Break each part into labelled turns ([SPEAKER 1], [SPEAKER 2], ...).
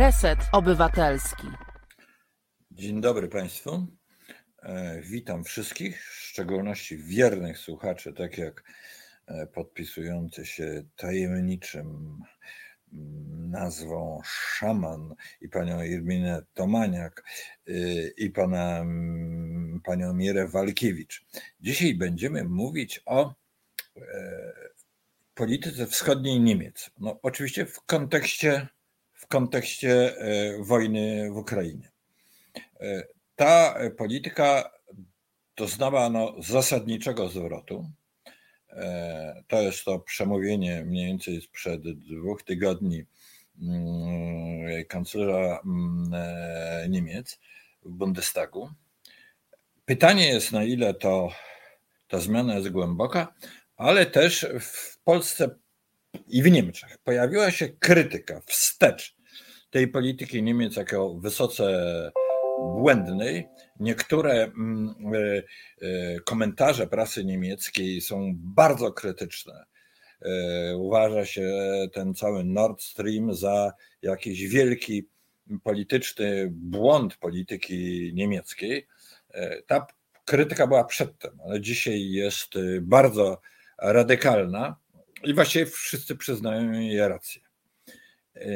[SPEAKER 1] Reset Obywatelski.
[SPEAKER 2] Dzień dobry Państwu. E, witam wszystkich, w szczególności wiernych słuchaczy, tak jak e, podpisujący się tajemniczym mm, nazwą Szaman i panią Irminę Tomaniak e, i pana, mm, panią Mirę Walkiewicz. Dzisiaj będziemy mówić o polityce wschodniej Niemiec. No, oczywiście w kontekście, kontekście wojny w Ukrainie. Ta polityka doznała no, zasadniczego zwrotu. E, to jest to przemówienie mniej więcej sprzed dwóch tygodni mm, kanclerza mm, e, Niemiec w Bundestagu. Pytanie jest, na ile to, ta zmiana jest głęboka, ale też w Polsce i w Niemczech pojawiła się krytyka wstecz tej polityki Niemiec jako wysoce błędnej. Niektóre mm, e, e, komentarze prasy niemieckiej są bardzo krytyczne. E, uważa się ten cały Nord Stream za jakiś wielki polityczny błąd polityki niemieckiej. Ta krytyka była przedtem, ale dzisiaj jest bardzo radykalna i właściwie wszyscy przyznają jej rację.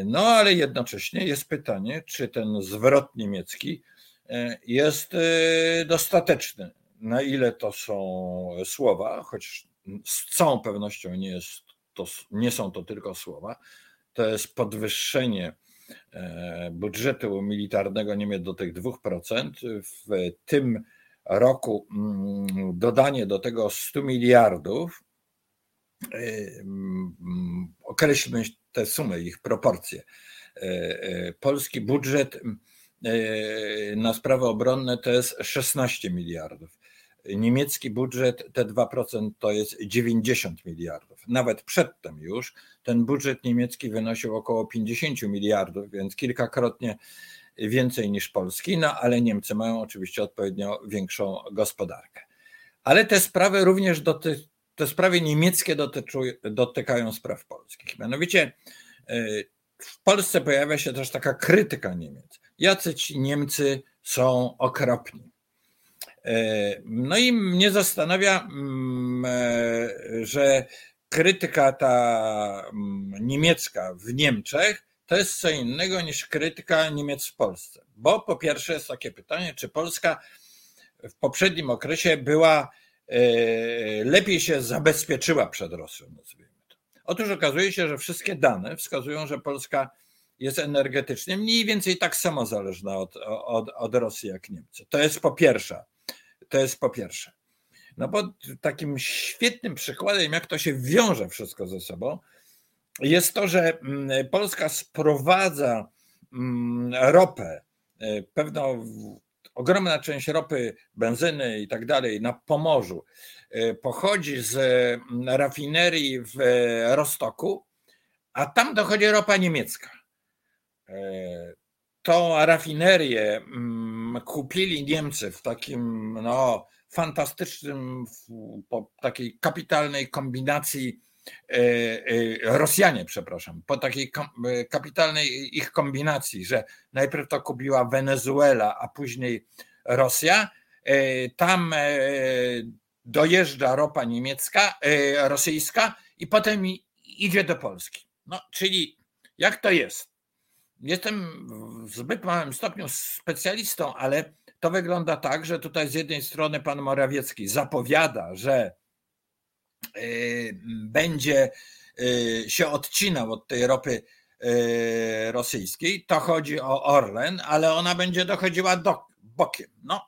[SPEAKER 2] No ale jednocześnie jest pytanie, czy ten zwrot niemiecki E, jest e, dostateczny. Na ile to są słowa, choć z całą pewnością nie, jest to, nie są to tylko słowa, to jest podwyższenie e, budżetu militarnego Niemiec do tych 2%. W tym roku mm, dodanie do tego 100 miliardów, określmy te sumy, ich proporcje. Polski budżet E, na sprawy obronne to jest 16 miliardów. Niemiecki budżet, te 2% to jest 90 miliardów. Nawet przedtem już ten budżet niemiecki wynosił około 50 miliardów, więc kilkakrotnie więcej niż polski, no ale Niemcy mają oczywiście odpowiednio większą gospodarkę. Ale te sprawy również doty, te sprawy niemieckie dotyczą, dotykają spraw polskich. Mianowicie e, w Polsce pojawia się też taka krytyka Niemiec jacy ci Niemcy są okropni. E, no i mnie zastanawia, mm, e, że krytyka ta mm, niemiecka w Niemczech to jest co innego niż krytyka Niemiec w Polsce. Bo po pierwsze jest takie pytanie, czy Polska w poprzednim okresie była lepiej się zabezpieczyła przed Rosją, nazwijmy to. Otóż okazuje się, że wszystkie dane wskazują, że Polska jest energetycznie mniej więcej tak samo zależna od, od, od Rosji jak Niemcy. To jest po pierwsze. To jest po pierwsze. No bo takim świetnym przykładem, jak to się wiąże wszystko ze sobą, jest to, że mm, Polska sprowadza mm, ropę, e, pewną ogromna część ropy, benzyny i tak dalej na Pomorzu e, pochodzi z mm, rafinerii w Rostoku, a tam dochodzi ropa niemiecka. E, tą rafinerię mm, kupili Niemcy w takim no, fantastycznym, po takiej kapitalnej kombinacji e, e, Rosjanie, przepraszam, po takiej kapitalnej ich kombinacji, że najpierw to kupiła Wenezuela, a później Rosja. Tam dojeżdża ropa niemiecka, rosyjska i potem idzie do Polski. No, czyli jak to jest? jestem w zbyt małym stopniu specjalistą, ale to wygląda tak, że tutaj z jednej strony pan Morawiecki zapowiada, że będzie y, się odcinał od tej ropy y, rosyjskiej. To chodzi o Orlen, ale ona będzie dochodziła do, bokiem. No,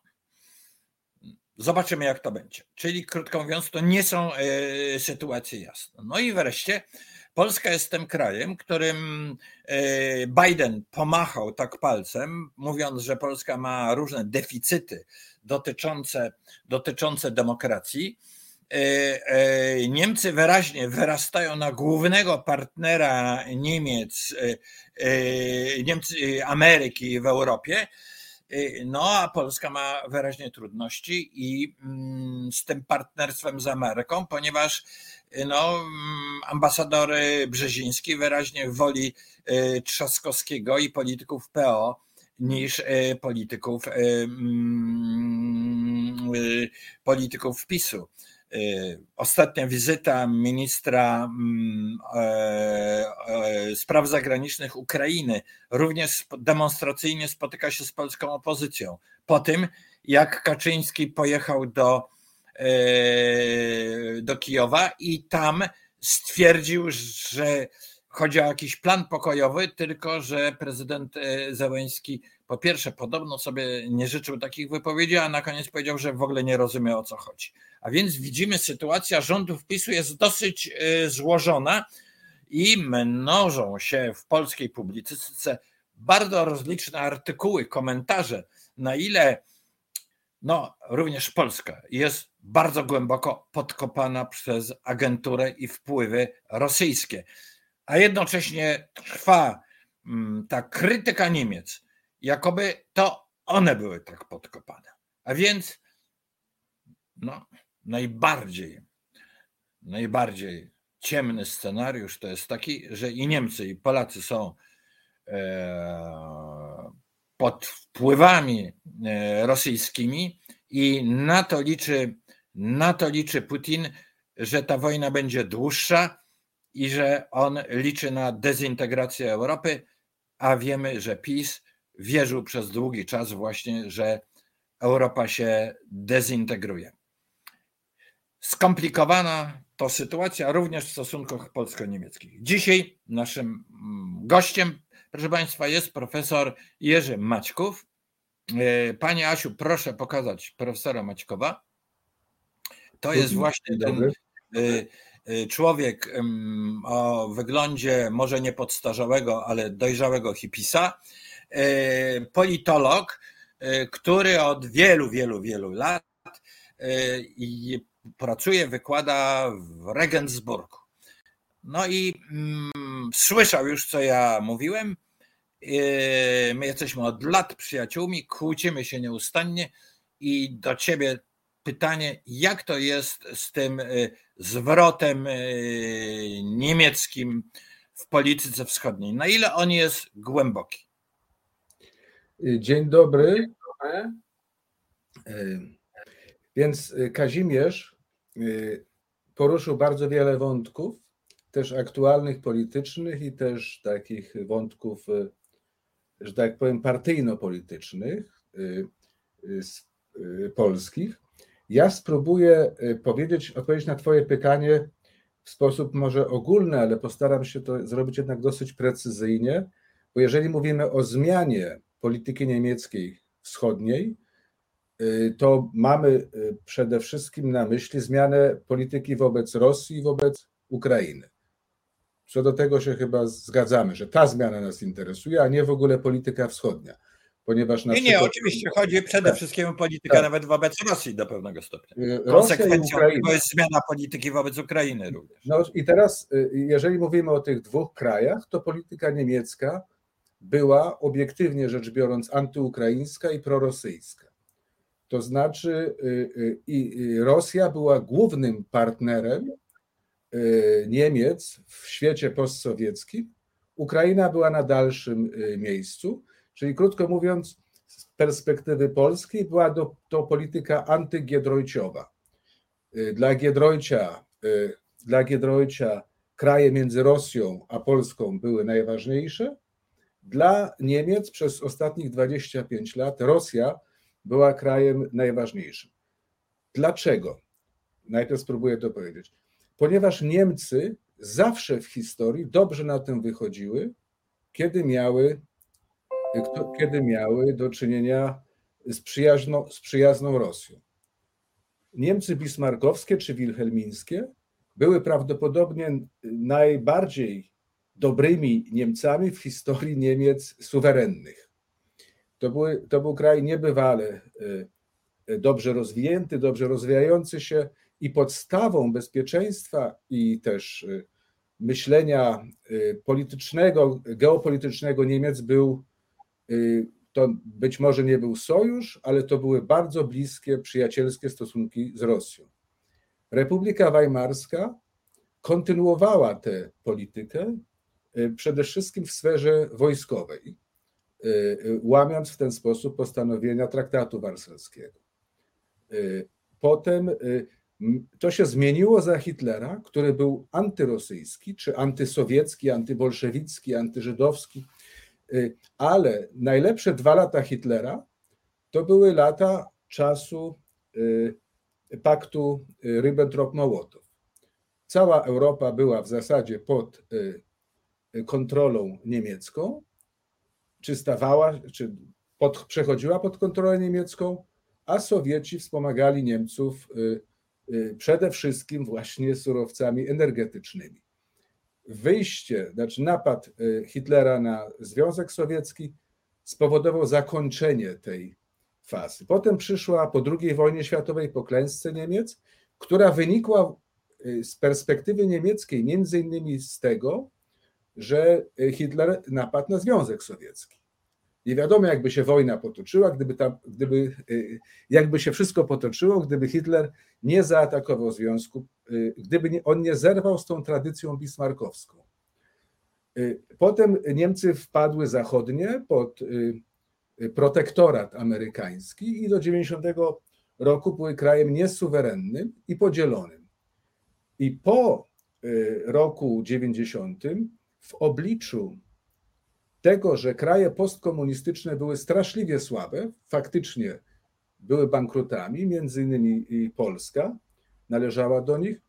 [SPEAKER 2] zobaczymy, jak to będzie. Czyli krótko mówiąc, to nie są sytuacje jasne. No i wreszcie Polska jest tym krajem, którym Biden pomachał tak palcem, mówiąc, że Polska ma różne deficyty dotyczące, dotyczące demokracji. E, e, Niemcy wyraźnie wyrastają na głównego partnera Niemiec, Niemcy, Ameryki w Europie. No, a Polska ma wyraźnie trudności i mm, z tym partnerstwem z Ameryką, ponieważ no, mm, ambasador Brzeziński wyraźnie woli Trzaskowskiego i polityków PO niż polityków, mm, polityków PiSu. Y, ostatnia wizyta ministra mm, e, e, spraw zagranicznych Ukrainy również demonstracyjnie spotyka się z polską opozycją. Po tym, jak Kaczyński pojechał do, e, do Kijowa i tam stwierdził, że chodzi o jakiś plan pokojowy, tylko że prezydent Zełęński po pierwsze podobno sobie nie życzył takich wypowiedzi, a na koniec powiedział, że w ogóle nie rozumie o co chodzi. A więc widzimy, sytuacja rządów PiSu jest dosyć y, złożona i mnożą się w polskiej publicystyce bardzo rozliczne artykuły, komentarze, na ile no, również Polska jest bardzo głęboko podkopana przez agenturę i wpływy rosyjskie. A jednocześnie trwa mm, ta krytyka Niemiec, jakoby to one były tak podkopane. A więc no, najbardziej, najbardziej ciemny scenariusz to jest taki, że i Niemcy, i Polacy są e, pod wpływami e, rosyjskimi i na to liczy, na to liczy Putin, że ta wojna będzie dłuższa i że on liczy na dezintegrację Europy, a wiemy, że PiS wierzył przez długi czas właśnie, że Europa się dezintegruje. Skomplikowana to sytuacja również w stosunkach polsko-niemieckich. Dzisiaj naszym mm, gościem, proszę Państwa, jest profesor Jerzy Maćków. E, Panie Asiu, proszę pokazać profesora Maćkowa. To jest właśnie ten e, e, człowiek o wyglądzie może nie podstarzałego, ale dojrzałego hipisa, politolog, który od wielu, wielu, wielu lat pracuje, wykłada w Regensburgu. No i mm, słyszał już, co ja mówiłem. My jesteśmy od lat przyjaciółmi, kłócimy się nieustannie i do ciebie pytanie, jak to jest z tym zwrotem niemieckim w polityce wschodniej? Na ile on jest głęboki?
[SPEAKER 3] Dzień dobry. Więc Kazimierz Y, poruszył bardzo wiele wątków, też aktualnych, politycznych i też takich wątków, y, że tak powiem, partyjno-politycznych y, polskich. Ja spróbuję powiedzieć, odpowiedzieć na Twoje pytanie w sposób może ogólny, ale postaram się to zrobić jednak dosyć precyzyjnie, bo jeżeli mówimy o zmianie polityki niemieckiej wschodniej, Y, to mamy y, przede wszystkim na myśli zmianę polityki wobec Rosji i wobec Ukrainy. Co do tego się chyba zgadzamy, że ta zmiana nas interesuje, a nie w ogóle polityka wschodnia. Ponieważ
[SPEAKER 2] nie, przykład... nie, oczywiście chodzi przede tak, wszystkim o politykę tak. nawet wobec Rosji do pewnego stopnia. Y, Konsekwencją tego jest zmiana polityki wobec Ukrainy również.
[SPEAKER 3] No i teraz, jeżeli mówimy o tych dwóch krajach, to polityka niemiecka była obiektywnie rzecz biorąc antyukraińska i prorosyjska. To znaczy, y, y, Rosja była głównym partnerem y, Niemiec w świecie postsowieckim, Ukraina była na dalszym miejscu, czyli krótko mówiąc, z perspektywy polskiej była to, to polityka antygiedrojciowa. Dla Giedroycia, dla Giedroycia kraje między Rosją a Polską były najważniejsze. Dla Niemiec przez ostatnich 25 lat Rosja była krajem najważniejszym. Dlaczego? Najpierw spróbuję to powiedzieć. Ponieważ Niemcy zawsze w historii dobrze na tym wychodziły, kiedy miały, kiedy miały do czynienia z, przyjazną, z przyjazną Rosją. Niemcy bismarkowskie czy wilhelmińskie były prawdopodobnie najbardziej dobrymi Niemcami w historii Niemiec suwerennych. To, były, to był kraj niebywale e, e, dobrze rozwinięty, dobrze rozwijający się i podstawą bezpieczeństwa i też e, myślenia politycznego, geopolitycznego Niemiec był to być może nie był sojusz, ale to były bardzo bliskie, przyjacielskie stosunki z Rosją. Republika Weimarska kontynuowała tę politykę przede wszystkim w sferze wojskowej, y, y, łamiąc w ten sposób postanowienia traktatu warszawskiego. Potem to się zmieniło za Hitlera, który był antyrosyjski, czy antysowiecki, antybolszewicki, antyżydowski, ale najlepsze dwa lata Hitlera to były lata czasu paktu Ribbentrop-Mołotow. Cała Europa była w zasadzie pod y, kontrolą niemiecką, czy stawała, czy pod, przechodziła pod kontrolę niemiecką, a Sowieci wspomagali Niemców y, y, przede wszystkim właśnie surowcami energetycznymi. Wyjście, znaczy napad Hitlera na Związek Sowiecki spowodował zakończenie tej fazy. Potem przyszła po II wojnie światowej, po klęsce Niemiec, która wynikła Y, z perspektywy niemieckiej, między innymi z tego, że Hitler napadł na Związek Sowiecki. Nie wiadomo, jakby się wojna potoczyła, gdyby, tam, gdyby y, jakby się wszystko potoczyło, gdyby Hitler nie zaatakował Związku, y, gdyby nie, on nie zerwał z tą tradycją bismarkowską. Potem Niemcy wpadły zachodnie pod protektorat amerykański i do 90 roku były krajem niesuwerennym i podzielonym. I po roku 90 w obliczu tego, że kraje postkomunistyczne były straszliwie słabe, faktycznie były bankrutami, między innymi i Polska należała do nich,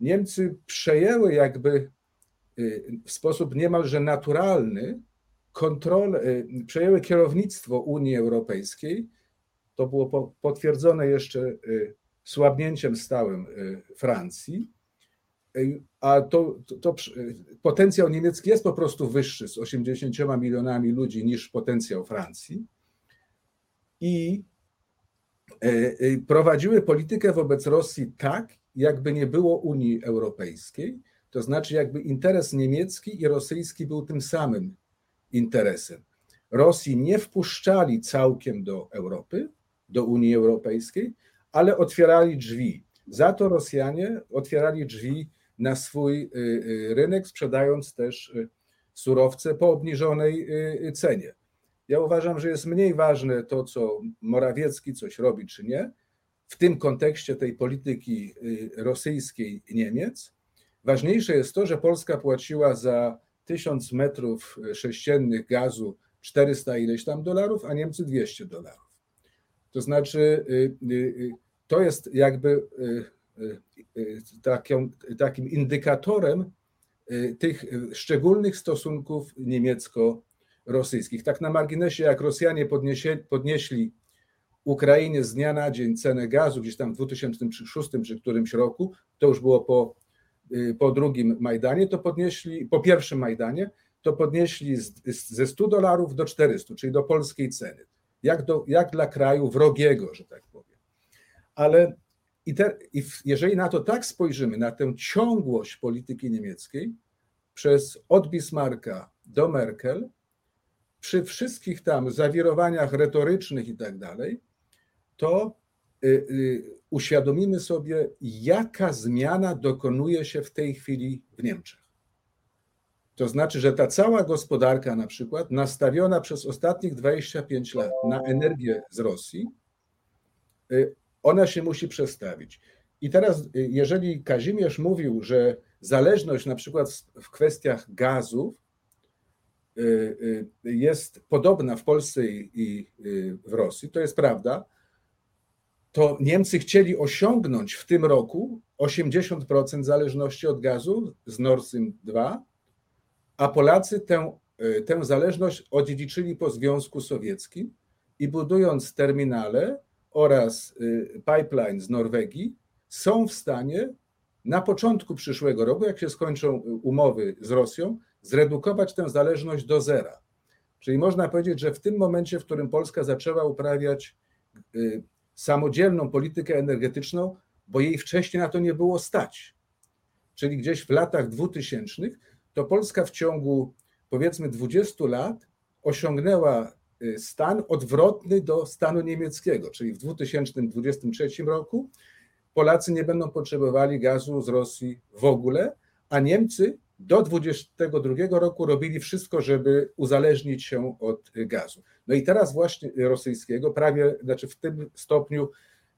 [SPEAKER 3] Niemcy przejęły jakby y, w sposób niemalże naturalny kontrolę, y, przejęły kierownictwo Unii Europejskiej. To było potwierdzone jeszcze słabnięciem stałym Francji a to, to, to, potencjał niemiecki jest po prostu wyższy z 80 milionami ludzi niż potencjał Francji. I e, e, prowadziły politykę wobec Rosji tak, jakby nie było Unii Europejskiej, to znaczy jakby interes niemiecki i rosyjski był tym samym interesem. Rosji nie wpuszczali całkiem do Europy, do Unii Europejskiej, ale otwierali drzwi. Za to Rosjanie otwierali drzwi na swój y, y, rynek, sprzedając też y, surowce po obniżonej cenie. Ja uważam, że jest mniej ważne to, co Morawiecki coś robi czy nie, w tym kontekście tej polityki rosyjskiej Niemiec. Ważniejsze jest to, że Polska płaciła za tysiąc metrów sześciennych gazu 400 ileś tam dolarów, a Niemcy 200 dolarów. To znaczy, to jest jakby taką, takim indykatorem y, tych szczególnych stosunków niemiecko-rosyjskich. Tak na marginesie, jak Rosjanie podniesie, podnieśli Ukrainie z dnia na dzień cenę gazu gdzieś tam w 2006 czy którymś roku, to już było po, y, po drugim Majdanie, to podnieśli, po pierwszym Majdanie, to podnieśli z, ze 100 dolarów do 400, czyli do polskiej ceny. Jak, do, jak dla kraju wrogiego, że tak powiem. Ale i, te, I jeżeli na to tak spojrzymy, na tę ciągłość polityki niemieckiej, przez od Bismarcka do Merkel, przy wszystkich tam zawirowaniach retorycznych i tak dalej, to y, y, uświadomimy sobie, jaka zmiana dokonuje się w tej chwili w Niemczech. To znaczy, że ta cała gospodarka, na przykład, nastawiona przez ostatnich 25 lat na energię z Rosji, y, ona się musi przestawić. I teraz, y, jeżeli Kazimierz mówił, że zależność na przykład w kwestiach gazów y, y, jest podobna w Polsce i w Rosji, to jest prawda, to Niemcy chcieli osiągnąć w tym roku 80% zależności od gazu z Nord Stream 2, a Polacy tę, tę zależność odziedziczyli po Związku Sowieckim i budując terminale, oraz y, pipeline z Norwegii są w stanie na początku przyszłego roku, jak się skończą umowy z Rosją, zredukować tę zależność do zera. Czyli można powiedzieć, że w tym momencie, w którym Polska zaczęła uprawiać y, samodzielną politykę energetyczną, bo jej wcześniej na to nie było stać. Czyli gdzieś w latach 2000, to Polska w ciągu powiedzmy 20 lat osiągnęła y, stan odwrotny do stanu niemieckiego, czyli w 2023 roku Polacy nie będą potrzebowali gazu z Rosji w ogóle, a Niemcy do 2022 roku robili wszystko, żeby uzależnić się od gazu. No i teraz właśnie rosyjskiego, prawie, znaczy w tym stopniu,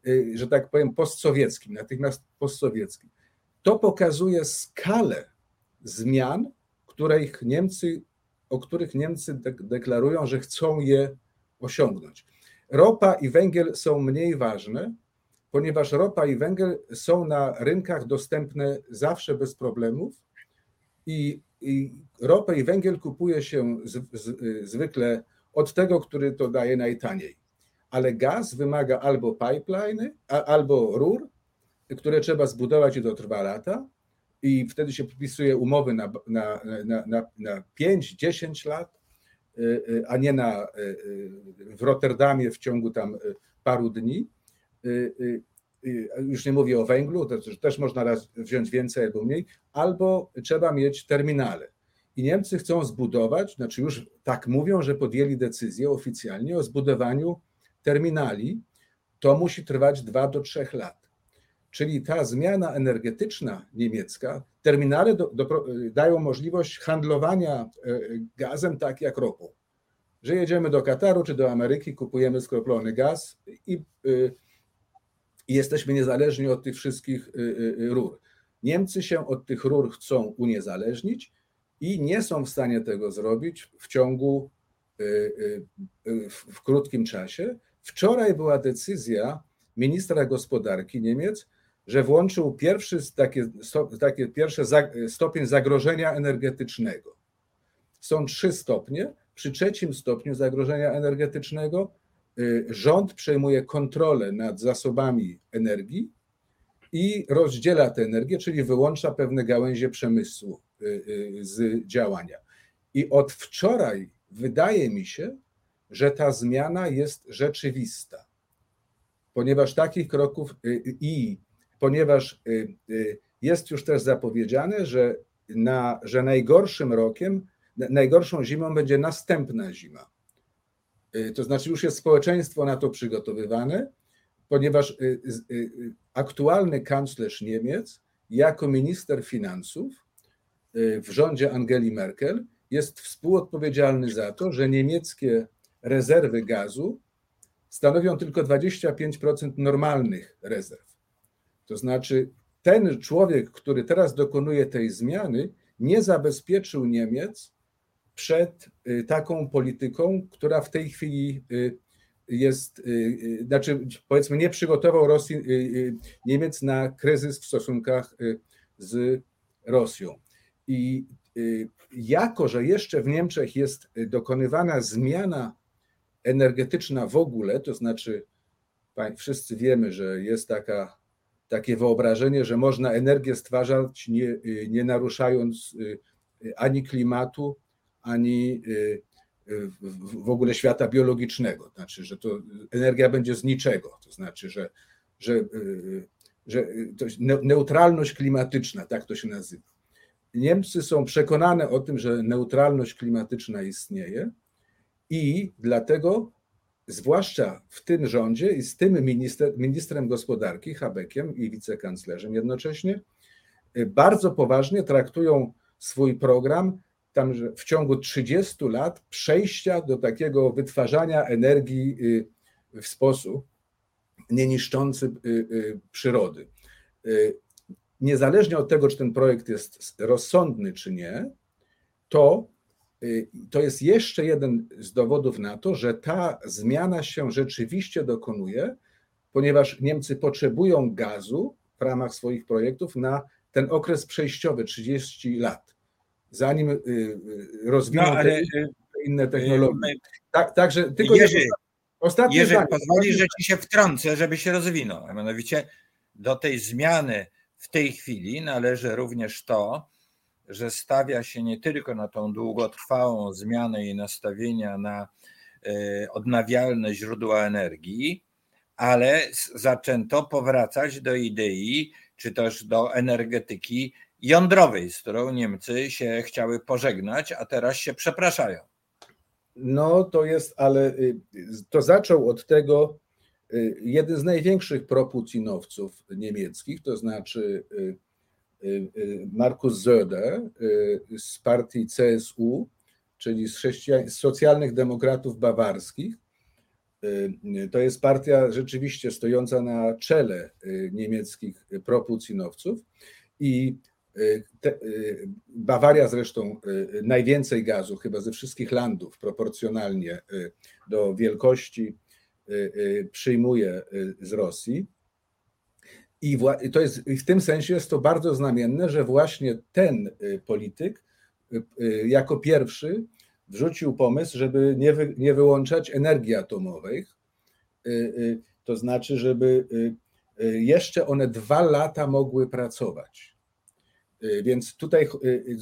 [SPEAKER 3] y, że tak powiem, postsowieckim, natychmiast postsowieckim. To pokazuje skalę zmian, których Niemcy, o których Niemcy deklarują, że chcą je osiągnąć. Ropa i węgiel są mniej ważne, ponieważ ropa i węgiel są na rynkach dostępne zawsze bez problemów i, i ropę i węgiel kupuje się z, z, zwykle od tego, który to daje najtaniej. Ale gaz wymaga albo pipeline, albo rur, które trzeba zbudować i to trwa lata, i wtedy się podpisuje umowy na, na, na, na, na 5-10 lat, y, y, a nie na, y, w Rotterdamie w ciągu tam paru dni. Już nie mówię o węglu, to też można raz wziąć więcej albo mniej, albo trzeba mieć terminale. I Niemcy chcą zbudować, znaczy już tak mówią, że podjęli decyzję oficjalnie o zbudowaniu terminali. To musi trwać 2 do 3 lat. Czyli ta zmiana energetyczna niemiecka, terminale do, do, dają możliwość handlowania e, gazem tak jak ropą. Że jedziemy do Kataru czy do Ameryki, kupujemy skroplony gaz i, i jesteśmy niezależni od tych wszystkich e, rur. Niemcy się od tych rur chcą uniezależnić i nie są w stanie tego zrobić w ciągu w krótkim czasie. Wczoraj była decyzja ministra gospodarki Niemiec, że włączył pierwszy, takie, takie pierwsze stopień zagrożenia energetycznego. Są trzy stopnie. Przy trzecim stopniu zagrożenia energetycznego y, rząd przejmuje kontrolę nad zasobami energii i rozdziela tę energię, czyli wyłącza pewne gałęzie przemysłu y, y, z działania. I od wczoraj wydaje mi się, że ta zmiana jest rzeczywista, ponieważ takich kroków i ponieważ y, y, jest już też zapowiedziane, że, na, że najgorszym rokiem, najgorszą zimą będzie następna zima. Y, to znaczy, już jest społeczeństwo na to przygotowywane, ponieważ aktualny kanclerz Niemiec, jako minister finansów w rządzie Angeli Merkel, jest współodpowiedzialny za to, że niemieckie rezerwy gazu stanowią tylko 25% normalnych rezerw. To znaczy, ten człowiek, który teraz dokonuje tej zmiany, nie zabezpieczył Niemiec przed y, taką polityką, która w tej chwili y, jest, y, znaczy powiedzmy, nie przygotował Rosji, Niemiec na kryzys w stosunkach z Rosją. I jako, że jeszcze w Niemczech jest dokonywana zmiana energetyczna w ogóle, to znaczy wszyscy wiemy, że jest taka takie wyobrażenie, że można energię stwarzać nie, nie naruszając y, ani klimatu, ani y, w ogóle świata biologicznego. Znaczy, że to energia będzie z niczego. To znaczy, że, że, y, że neutralność klimatyczna, tak to się nazywa. Niemcy są przekonane o tym, że neutralność klimatyczna istnieje i dlatego zwłaszcza w tym rządzie i z tym minister, ministrem gospodarki, Habekiem i wicekanclerzem jednocześnie, y, bardzo poważnie traktują swój program tam, w ciągu 30 lat przejścia do takiego wytwarzania energii y, w sposób nieniszczący y, przyrody. Niezależnie od tego, czy ten projekt jest rozsądny, czy nie, to to jest jeszcze jeden z dowodów na to, że ta zmiana się rzeczywiście dokonuje, ponieważ Niemcy potrzebują gazu w ramach swoich projektów na ten okres przejściowy 30 lat, zanim y, y, rozwiną no, ale, te inne technologie. Tak, także tylko
[SPEAKER 2] jeżeli, ostatnie jeżeli pozwolisz, że ci się wtrącę, żeby się rozwinął, a mianowicie do tej zmiany w tej chwili należy również to, że stawia się nie tylko na tą długotrwałą zmianę i nastawienia na e, odnawialne źródła energii, ale zaczęto powracać do idei, czy też do energetyki jądrowej, z którą Niemcy się chciały pożegnać, a teraz się przepraszają.
[SPEAKER 3] No to jest, ale to zaczął od tego jeden z największych propucinowców niemieckich, to znaczy Markus Söder z partii CSU, czyli z, z socjalnych demokratów bawarskich. Y, to jest partia rzeczywiście stojąca na czele y, niemieckich propucinowców i y, te, Bawaria zresztą najwięcej gazu chyba ze wszystkich landów proporcjonalnie do wielkości przyjmuje z Rosji. I to jest, w tym sensie jest to bardzo znamienne, że właśnie ten polityk jako pierwszy wrzucił pomysł, żeby nie, wy, nie wyłączać energii atomowej, y, y, to znaczy, żeby y, jeszcze one dwa lata mogły pracować. Więc tutaj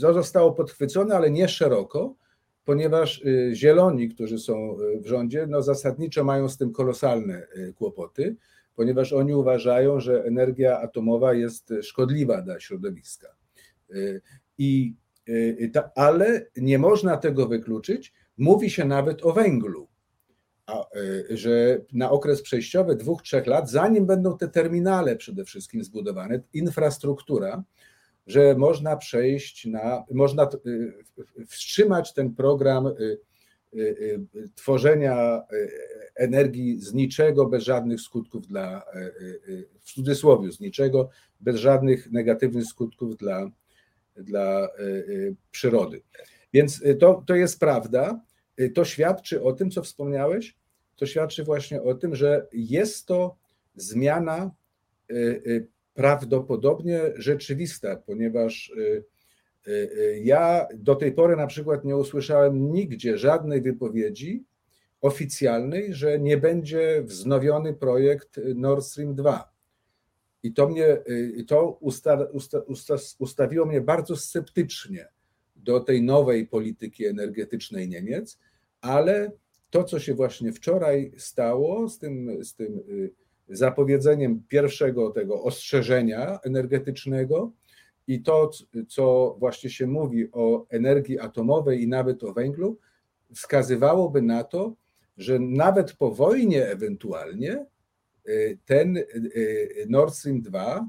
[SPEAKER 3] to zostało podchwycone, ale nie szeroko, ponieważ zieloni, którzy są w rządzie, no zasadniczo mają z tym kolosalne kłopoty, ponieważ oni uważają, że energia atomowa jest szkodliwa dla środowiska. I Y, y, ale nie można tego wykluczyć. Mówi się nawet o węglu, y, że na okres przejściowy dwóch, trzech lat, zanim będą te terminale przede wszystkim zbudowane, infrastruktura, że można przejść na, można wstrzymać ten program tworzenia energii z niczego, bez żadnych skutków dla, w cudzysłowie, z niczego, bez żadnych negatywnych skutków dla dla przyrody. Więc to, to jest prawda. To świadczy o tym, co wspomniałeś, to świadczy właśnie o tym, że jest to zmiana prawdopodobnie rzeczywista, ponieważ ja do tej pory na przykład nie usłyszałem nigdzie żadnej wypowiedzi oficjalnej, że nie będzie wznowiony projekt Nord Stream 2. I to mnie, y, to usta, usta, usta, ustawiło mnie bardzo sceptycznie do tej nowej polityki energetycznej Niemiec, ale to, co się właśnie wczoraj stało z tym, z tym y, zapowiedzeniem pierwszego tego ostrzeżenia energetycznego i to, co właśnie się mówi o energii atomowej i nawet o węglu, wskazywałoby na to, że nawet po wojnie ewentualnie ten y, y, Nord Stream 2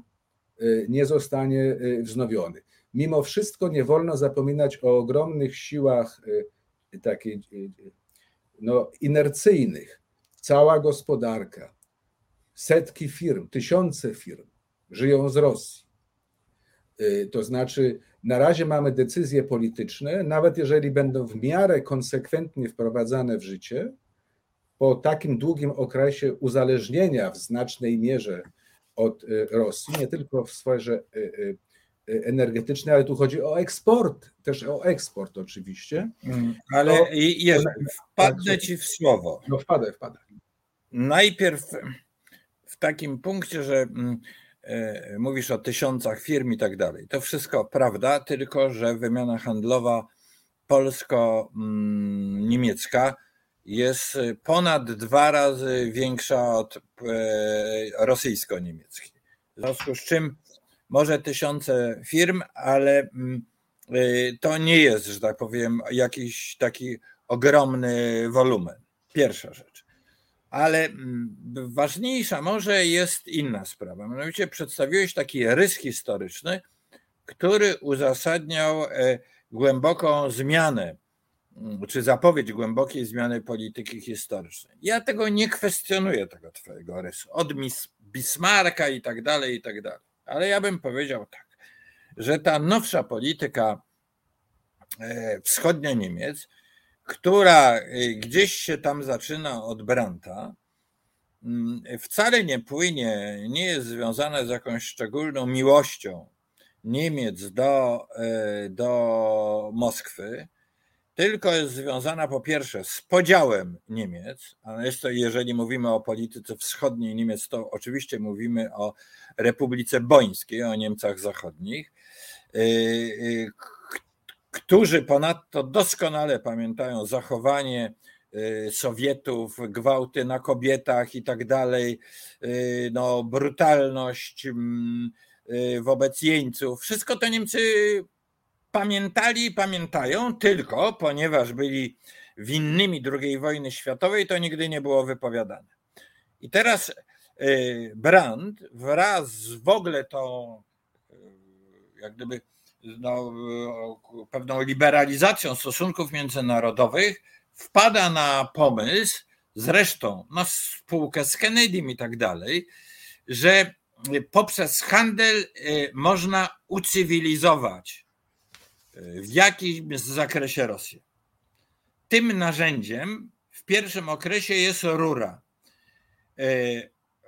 [SPEAKER 3] y, nie zostanie wznowiony. Mimo wszystko nie wolno zapominać o ogromnych siłach takiej no, inercyjnych. Cała gospodarka, setki firm, tysiące firm żyją z Rosji. To znaczy, na razie mamy decyzje polityczne, nawet jeżeli będą w miarę konsekwentnie wprowadzane w życie, po takim długim okresie uzależnienia w znacznej mierze od y, Rosji, nie tylko w sferze y, y, energetycznej, ale tu chodzi o eksport, też o eksport oczywiście.
[SPEAKER 2] Mm, ale to, Jerzy, wpadnę ci w słowo.
[SPEAKER 3] No wpadę, wpadę.
[SPEAKER 2] Najpierw w takim punkcie, że mm, mówisz o tysiącach firm i tak dalej. To wszystko prawda, tylko że wymiana handlowa polsko-niemiecka jest ponad dwa razy większa od e, rosyjsko-niemieckiej. W związku z czym może tysiące firm, ale mm, y, to nie jest, że tak powiem, jakiś taki ogromny wolumen. Pierwsza rzecz. Ale mm, ważniejsza może jest inna sprawa. Mianowicie przedstawiłeś taki rys historyczny, który uzasadniał e, głęboką zmianę czy zapowiedź głębokiej zmiany polityki historycznej. Ja tego nie kwestionuję, tego twojego rysu, od Bismarcka i tak dalej, i tak dalej. Ale ja bym powiedział tak, że ta nowsza polityka e, wschodnia Niemiec, która e, gdzieś się tam zaczyna od Branta, mm, wcale nie płynie, nie jest związana z jakąś szczególną miłością Niemiec do, e, do Moskwy, tylko jest związana po pierwsze z podziałem Niemiec, a jest to, jeżeli mówimy o polityce wschodniej Niemiec, to oczywiście mówimy o Republice Bońskiej, o Niemcach Zachodnich, y, y, którzy ponadto doskonale pamiętają zachowanie y, Sowietów, gwałty na kobietach i tak dalej, no, brutalność mm, wobec jeńców. Wszystko to Niemcy pamiętali i pamiętają tylko, ponieważ byli winnymi II wojny światowej, to nigdy nie było wypowiadane. I teraz y, Brand wraz z w ogóle tą y, jak gdyby no, pewną liberalizacją stosunków międzynarodowych wpada na pomysł, zresztą na spółkę z Kennedym i tak dalej, że poprzez handel można ucywilizować w jakimś zakresie Rosję. Tym narzędziem w pierwszym okresie jest rura. E,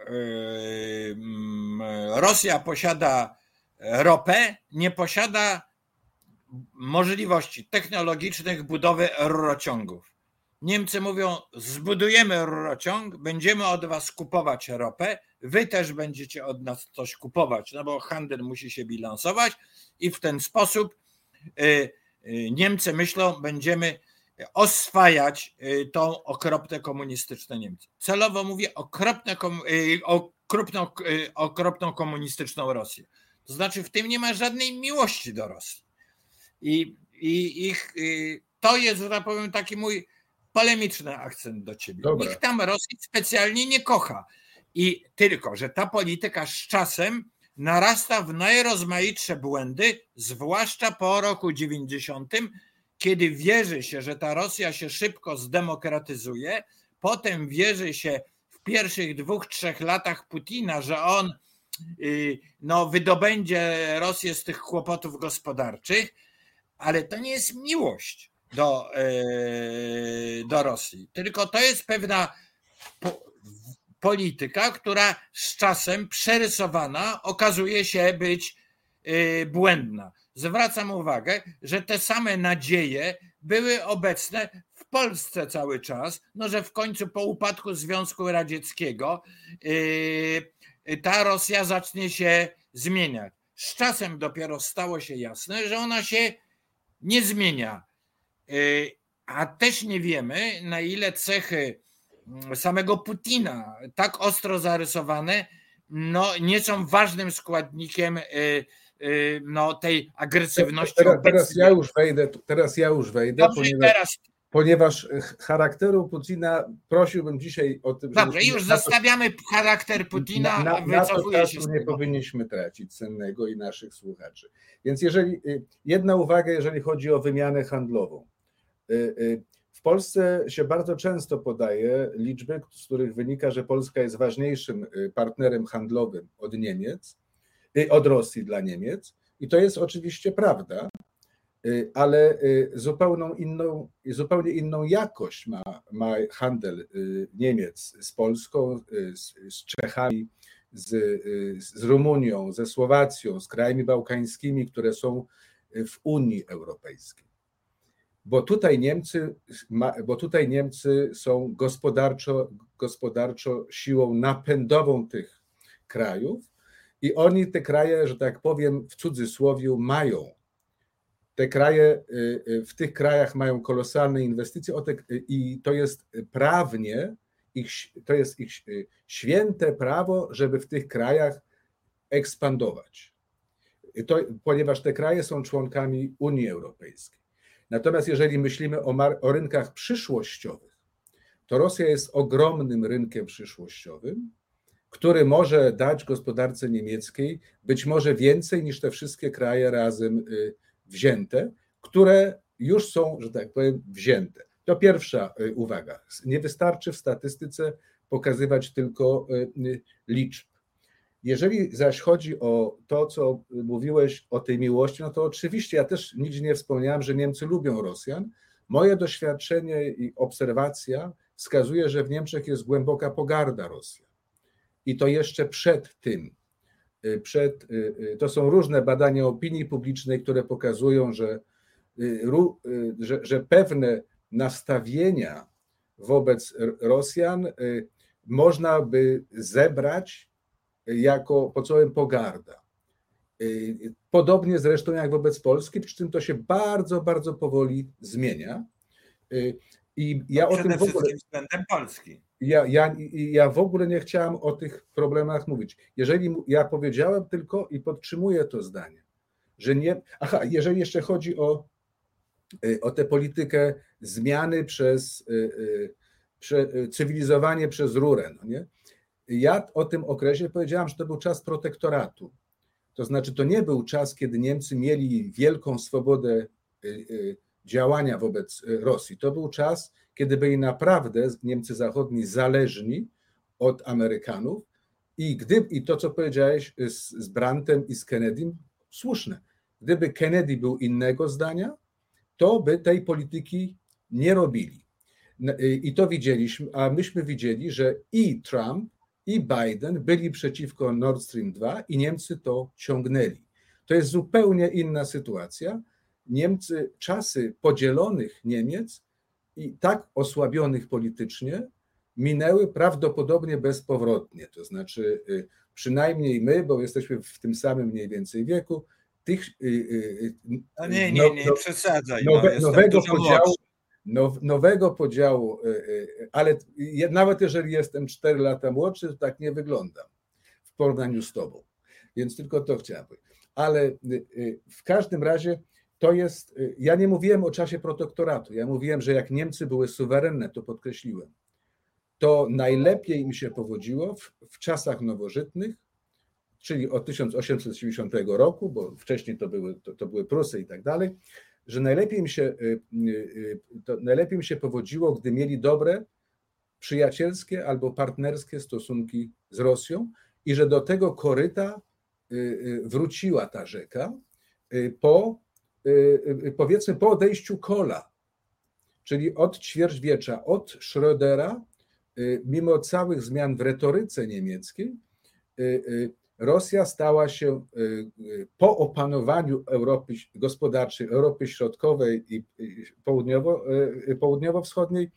[SPEAKER 2] mm, Rosja posiada ropę, nie posiada możliwości technologicznych budowy rurociągów. Niemcy mówią: zbudujemy rurociąg, będziemy od was kupować ropę, wy też będziecie od nas coś kupować, no bo handel musi się bilansować i w ten sposób y, y, Niemcy myślą, będziemy oswajać y, tą okropne komunistyczne Niemcy. Celowo mówię okropne, okropną, okropną komunistyczną Rosję. To znaczy, w tym nie ma żadnej miłości do Rosji. I, i ich, to jest, że tak powiem, taki mój polemiczny akcent do ciebie. Dobra. Nikt tam Rosji specjalnie nie kocha. I tylko, że ta polityka z czasem narasta w najrozmaitsze błędy, zwłaszcza po roku 90, kiedy wierzy się, że ta Rosja się szybko zdemokratyzuje, potem wierzy się w pierwszych dwóch, trzech latach Putina, że on y, no, wydobędzie Rosję z tych kłopotów gospodarczych, ale to nie jest miłość do, y, do Rosji, tylko to jest pewna polityka, która z czasem przerysowana okazuje się być y, błędna. Zwracam uwagę, że te same nadzieje były obecne w Polsce cały czas, no że w końcu po upadku Związku Radzieckiego y, ta Rosja zacznie się zmieniać. Z czasem dopiero stało się jasne, że ona się nie zmienia. Y, a też nie wiemy, na ile cechy samego Putina, tak ostro zarysowane, no, nie są ważnym składnikiem y, y, no, tej agresywności.
[SPEAKER 3] Teraz, teraz ja już wejdę, teraz ja już wejdę,
[SPEAKER 2] Dobrze, ponieważ, teraz...
[SPEAKER 3] ponieważ charakteru Putina prosiłbym dzisiaj o tym.
[SPEAKER 2] Dobrze, już zostawiamy charakter Putina, na, na, na się.
[SPEAKER 3] nie powinniśmy tracić cennego i naszych słuchaczy. Więc jeżeli y, jedna uwaga, jeżeli chodzi o wymianę handlową. W Polsce się bardzo często podaje liczby, z których wynika, że Polska jest ważniejszym partnerem handlowym od Niemiec, od Rosji dla Niemiec. I to jest oczywiście prawda, ale zupełną inną, zupełnie inną jakość ma, ma handel Niemiec z Polską, z, z Czechami, z, z Rumunią, ze Słowacją, z krajami bałkańskimi, które są w Unii Europejskiej bo tutaj Niemcy, bo tutaj Niemcy są gospodarczo, gospodarczo siłą napędową tych krajów i oni te kraje, że tak powiem, w cudzysłowie mają. Te kraje, y, y, w tych krajach mają kolosalne inwestycje i to jest prawnie, ich, to jest ich y, święte prawo, żeby w tych krajach ekspandować. To, ponieważ te kraje są członkami Unii Europejskiej. Natomiast jeżeli myślimy o, o rynkach przyszłościowych, to Rosja jest ogromnym rynkiem przyszłościowym, który może dać gospodarce niemieckiej być może więcej niż te wszystkie kraje razem y, wzięte, które już są, że tak powiem, wzięte. To pierwsza y, uwaga. Nie wystarczy w statystyce pokazywać tylko y, liczb. Jeżeli zaś chodzi o to, co mówiłeś o tej miłości, no to oczywiście ja też nigdzie nie wspomniałem, że Niemcy lubią Rosjan. Moje doświadczenie i obserwacja wskazuje, że w Niemczech jest głęboka pogarda Rosjan. I to jeszcze przed tym. Y, przed, y, y, to są różne badania opinii publicznej, które pokazują, że, że, że pewne nastawienia wobec Rosjan można by zebrać jako pod słowem pogarda. Podobnie zresztą jak wobec Polski, przy czym to się bardzo, bardzo powoli zmienia. I ja
[SPEAKER 2] o tym w ogóle. względem Polski.
[SPEAKER 3] Ja, ja, ja w ogóle nie chciałem o tych problemach mówić. Jeżeli ja powiedziałem tylko i podtrzymuję to zdanie, że nie. Aha, jeżeli jeszcze chodzi o, o tę politykę zmiany przez prze, cywilizowanie przez rurę. No nie? Ja o tym okresie powiedziałam, że to był czas protektoratu. To znaczy, to nie był czas, kiedy Niemcy mieli wielką swobodę działania wobec Rosji. To był czas, kiedy byli naprawdę Niemcy Zachodni zależni od Amerykanów. I, gdy, i to, co powiedziałeś z, z Brantem i z Kennedym, słuszne. Gdyby Kennedy był innego zdania, to by tej polityki nie robili. I to widzieliśmy, a myśmy widzieli, że i Trump, i Biden byli przeciwko Nord Stream 2 i Niemcy to ciągnęli. To jest zupełnie inna sytuacja. Niemcy, czasy podzielonych Niemiec i tak osłabionych politycznie minęły prawdopodobnie bezpowrotnie. To znaczy, y, przynajmniej my, bo jesteśmy w tym samym mniej więcej wieku, tych.
[SPEAKER 2] Y, y, no nie, nie, nie, no, przesadzaj.
[SPEAKER 3] Nowe, no, nowego podziału. Now, nowego podziału, ale nawet jeżeli jestem 4 lata młodszy, to tak nie wyglądam w porównaniu z tobą. Więc tylko to chciałem powiedzieć. Ale w każdym razie to jest, y, ja nie mówiłem o czasie protektoratu, ja mówiłem, że jak Niemcy były suwerenne, to podkreśliłem, to najlepiej im się powodziło w, w czasach nowożytnych, czyli od 1870 roku, bo wcześniej to były, to, to były Prusy i tak dalej, że najlepiej im, się, y, y, najlepiej im się powodziło, gdy mieli dobre, przyjacielskie albo partnerskie stosunki z Rosją i że do tego koryta wróciła ta rzeka po powiedzmy po odejściu Kola, czyli od ćwierćwiecza, od Schrödera, y, mimo całych zmian w retoryce niemieckiej, Rosja stała się po opanowaniu Europy gospodarczej, Europy Środkowej i południowo, południowo-wschodniej,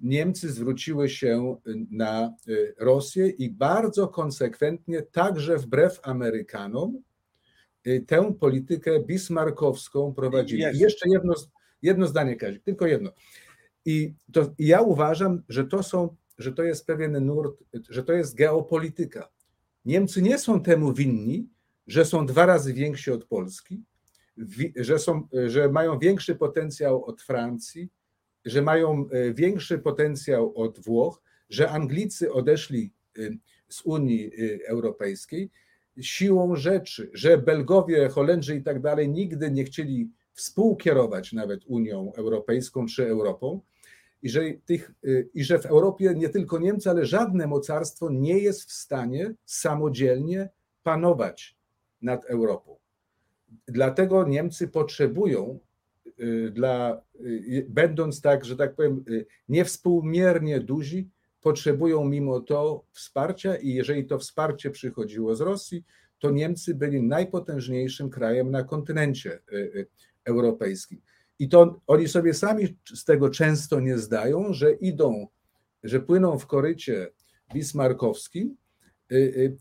[SPEAKER 3] Niemcy zwróciły się na Rosję i bardzo konsekwentnie, także wbrew Amerykanom, Y, tę politykę bismarckowską prowadzili. Jeszcze jedno, jedno zdanie, Kazik, tylko jedno. I to ja uważam, że to są, że to jest pewien nurt, że to jest geopolityka. Niemcy nie są temu winni, że są dwa razy więksi od Polski, że, są, że mają większy potencjał od Francji, że mają e, większy potencjał od Włoch, że Anglicy odeszli y, z Unii y, Europejskiej siłą rzeczy, że Belgowie, Holendrzy i tak dalej nigdy nie chcieli współkierować nawet Unią Europejską czy Europą i że, tych, i że w Europie nie tylko Niemcy, ale żadne mocarstwo nie jest w stanie samodzielnie panować nad Europą. Dlatego Niemcy potrzebują, y, dla, y, będąc tak, że tak powiem, y, niewspółmiernie duzi, potrzebują mimo to wsparcia i jeżeli to wsparcie przychodziło z Rosji, to Niemcy byli najpotężniejszym krajem na kontynencie y, y, europejskim. I to oni sobie sami z tego często nie zdają, że idą, że płyną w korycie bismarkowskim, y,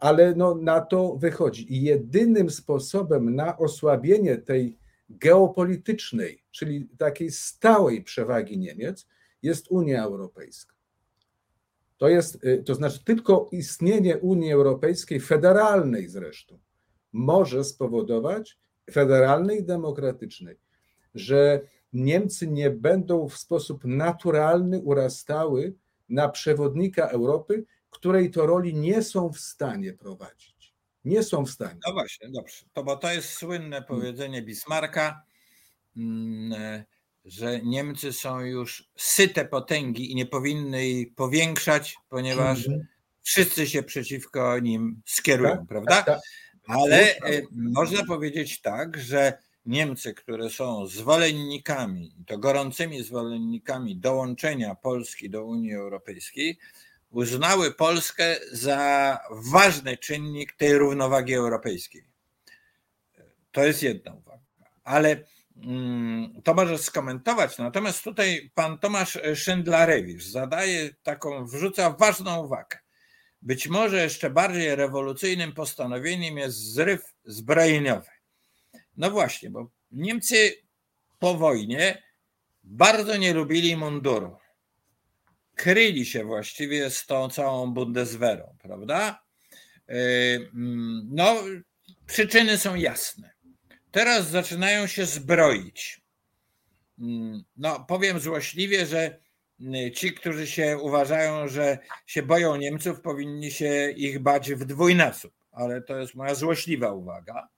[SPEAKER 3] ale no na to wychodzi. I jedynym sposobem na osłabienie tej geopolitycznej, czyli takiej stałej przewagi Niemiec, jest Unia Europejska. To jest, y, to znaczy tylko istnienie Unii Europejskiej, federalnej zresztą, może spowodować, federalnej i demokratycznej, że Niemcy nie będą w sposób naturalny urastały na przewodnika Europy, której to roli nie są w stanie prowadzić. Nie są w stanie.
[SPEAKER 2] No właśnie, dobrze. To bo to jest słynne powiedzenie Bismarcka. Hmm że Niemcy są już syte potęgi i nie powinny jej powiększać, ponieważ mhm. wszyscy się przeciwko nim skierują, tak, prawda? Tak, tak. Ale e, można powiedzieć tak, że Niemcy, które są zwolennikami, to gorącymi zwolennikami dołączenia Polski do Unii Europejskiej, uznały Polskę za ważny czynnik tej równowagi europejskiej. To jest jedna uwaga. Ale to możesz skomentować. Natomiast tutaj pan Tomasz Szyndlarewicz zadaje taką, wrzuca ważną uwagę. Być może jeszcze bardziej rewolucyjnym postanowieniem jest zryw zbrojeniowy. No właśnie, bo Niemcy po wojnie bardzo nie lubili munduru. Kryli się właściwie z tą całą Bundeswehrą, prawda? Yy, mm, no, przyczyny są jasne teraz zaczynają się zbroić. Mm, no, powiem złośliwie, że mm, ci, którzy się uważają, że się boją Niemców, powinni się ich bać w dwójnasób, ale to jest moja złośliwa uwaga.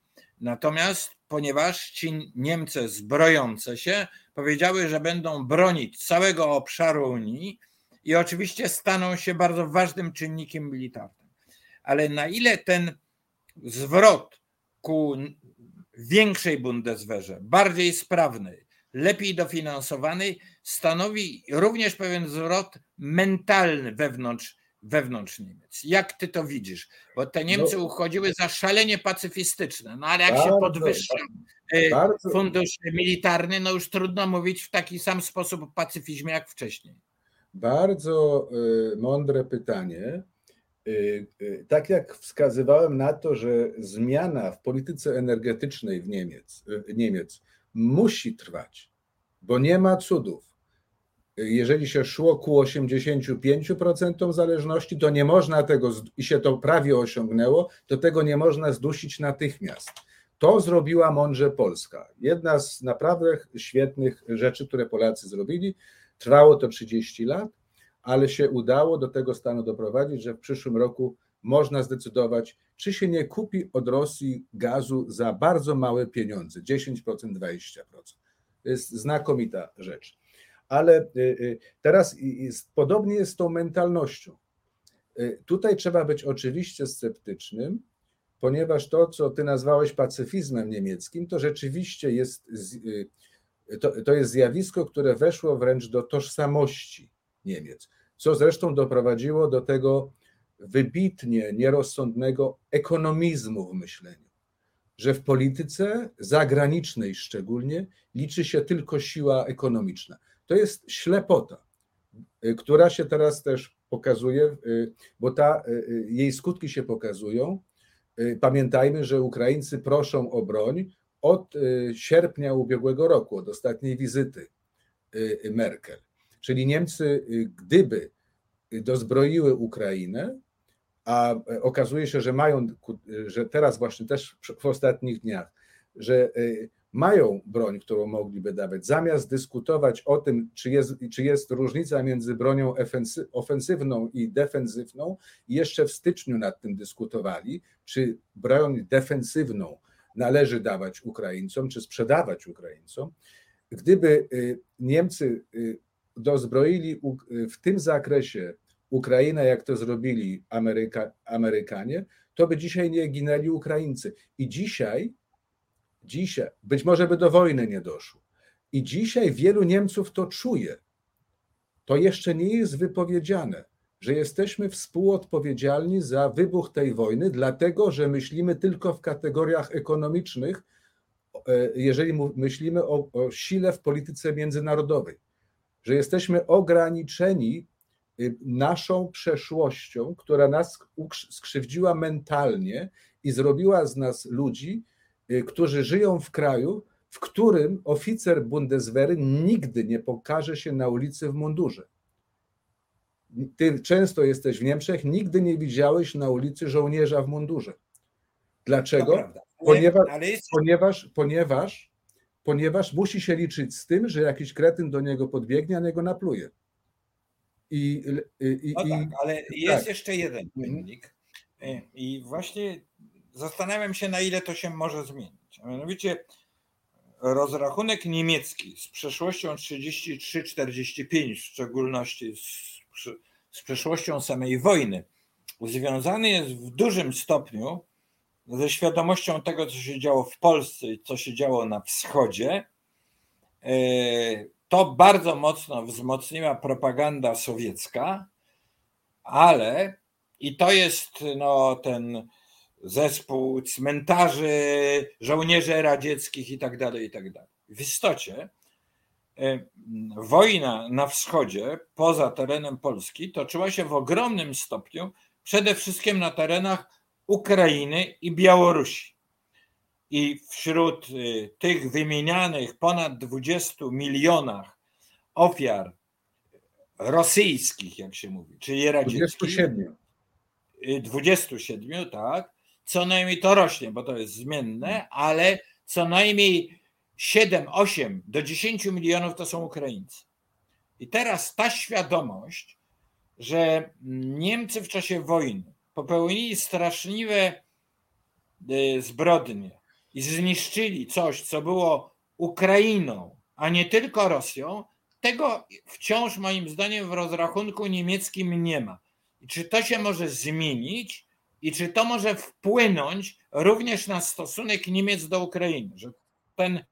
[SPEAKER 2] Natomiast ponieważ ci Niemcy zbrojące się powiedziały, że będą bronić całego obszaru Unii i oczywiście staną się bardzo ważnym czynnikiem militarnym. Ale na ile ten zwrot ku większej Bundeswehrze, bardziej sprawnej, lepiej dofinansowanej, stanowi również pewien zwrot mentalny wewnątrz, wewnątrz Niemiec. Jak ty to widzisz? Bo te Niemcy no, uchodziły za szalenie pacyfistyczne, no ale jak bardzo, się podwyższa y, bardzo. fundusz militarny, no już trudno mówić w taki sam sposób o pacyfizmie jak wcześniej.
[SPEAKER 3] Bardzo y, mądre pytanie. Y, tak jak wskazywałem na to, że zmiana w polityce energetycznej w Niemiec, Niemiec musi trwać, bo nie ma cudów. Jeżeli się szło ku 85% zależności, to nie można tego, i się to prawie osiągnęło, to tego nie można zdusić natychmiast. To zrobiła mądrze Polska. Jedna z naprawdę świetnych rzeczy, które Polacy zrobili. Trwało to 30 lat, ale się udało do tego stanu doprowadzić, że w przyszłym roku można zdecydować, czy się nie kupi od Rosji gazu za bardzo małe pieniądze 10%, 20%. To jest znakomita rzecz. Ale y, y, teraz podobnie jest z tą mentalnością. Y, tutaj trzeba być oczywiście sceptycznym, ponieważ to, co ty nazwałeś pacyfizmem niemieckim, to rzeczywiście jest, to, to jest zjawisko, które weszło wręcz do tożsamości Niemiec, co zresztą doprowadziło do tego wybitnie nierozsądnego ekonomizmu w myśleniu, że w polityce zagranicznej szczególnie liczy się tylko siła ekonomiczna. To jest ślepota, y, która się teraz też pokazuje, y, bo ta, y, jej skutki się pokazują. Pamiętajmy, że Ukraińcy proszą o broń od sierpnia ubiegłego roku, od ostatniej wizyty Merkel. Czyli Niemcy, gdyby dozbroiły Ukrainę, a okazuje się, że mają, że teraz właśnie też w ostatnich dniach, że y, mają broń, którą mogliby dawać, zamiast dyskutować o tym, czy jest, czy jest różnica między bronią ofensywną i defensywną, jeszcze w styczniu nad tym dyskutowali, czy broń defensywną należy dawać Ukraińcom, czy sprzedawać Ukraińcom. Gdyby y, Niemcy y, dozbroili w tym zakresie Ukrainę, jak to zrobili Ameryka, Amerykanie, to by dzisiaj nie ginęli Ukraińcy. I dzisiaj, dzisiaj, być może by do wojny nie doszło. I dzisiaj wielu Niemców to czuje. To jeszcze nie jest wypowiedziane, że jesteśmy współodpowiedzialni za wybuch tej wojny, dlatego że myślimy tylko w kategoriach ekonomicznych, e, jeżeli myślimy o, o sile w polityce międzynarodowej, że jesteśmy ograniczeni Y, naszą przeszłością, która nas skrzywdziła mentalnie i zrobiła z nas ludzi, y, którzy żyją w kraju, w którym oficer Bundeswehry nigdy nie pokaże się na ulicy w mundurze. Ty często jesteś w Niemczech, nigdy nie widziałeś na ulicy żołnierza w mundurze. Dlaczego? Ponieważ, ponieważ, ponieważ, ponieważ musi się liczyć z tym, że jakiś kretyn do niego podbiegnie, a niego napluje.
[SPEAKER 2] I, i, no tak, ale jest tak. jeszcze jeden mhm. czynnik. E, I właśnie zastanawiam się, na ile to się może zmienić. A mianowicie rozrachunek niemiecki z przeszłością 33-45, w szczególności z, z przeszłością samej wojny, związany jest w dużym stopniu ze świadomością tego, co się działo w Polsce i co się działo na wschodzie. E, to bardzo mocno wzmocniła propaganda sowiecka, ale i to jest no, ten zespół cmentarzy, żołnierzy radzieckich i tak dalej, i tak dalej. W istocie e, wojna na wschodzie, poza terenem Polski, toczyła się w ogromnym stopniu przede wszystkim na terenach Ukrainy i Białorusi. I wśród y, tych wymienianych ponad 20 milionach ofiar rosyjskich, jak się mówi, czyli radzieckich.
[SPEAKER 3] 27.
[SPEAKER 2] 27, tak. Co najmniej to rośnie, bo to jest zmienne, ale co najmniej 7, 8 do 10 milionów to są Ukraińcy. I teraz ta świadomość, że Niemcy w czasie wojny popełnili straszliwe y, zbrodnie i zniszczyli coś, co było Ukrainą, a nie tylko Rosją, tego wciąż moim zdaniem w rozrachunku niemieckim nie ma. I czy to się może zmienić i czy to może wpłynąć również na stosunek Niemiec do Ukrainy, że ten,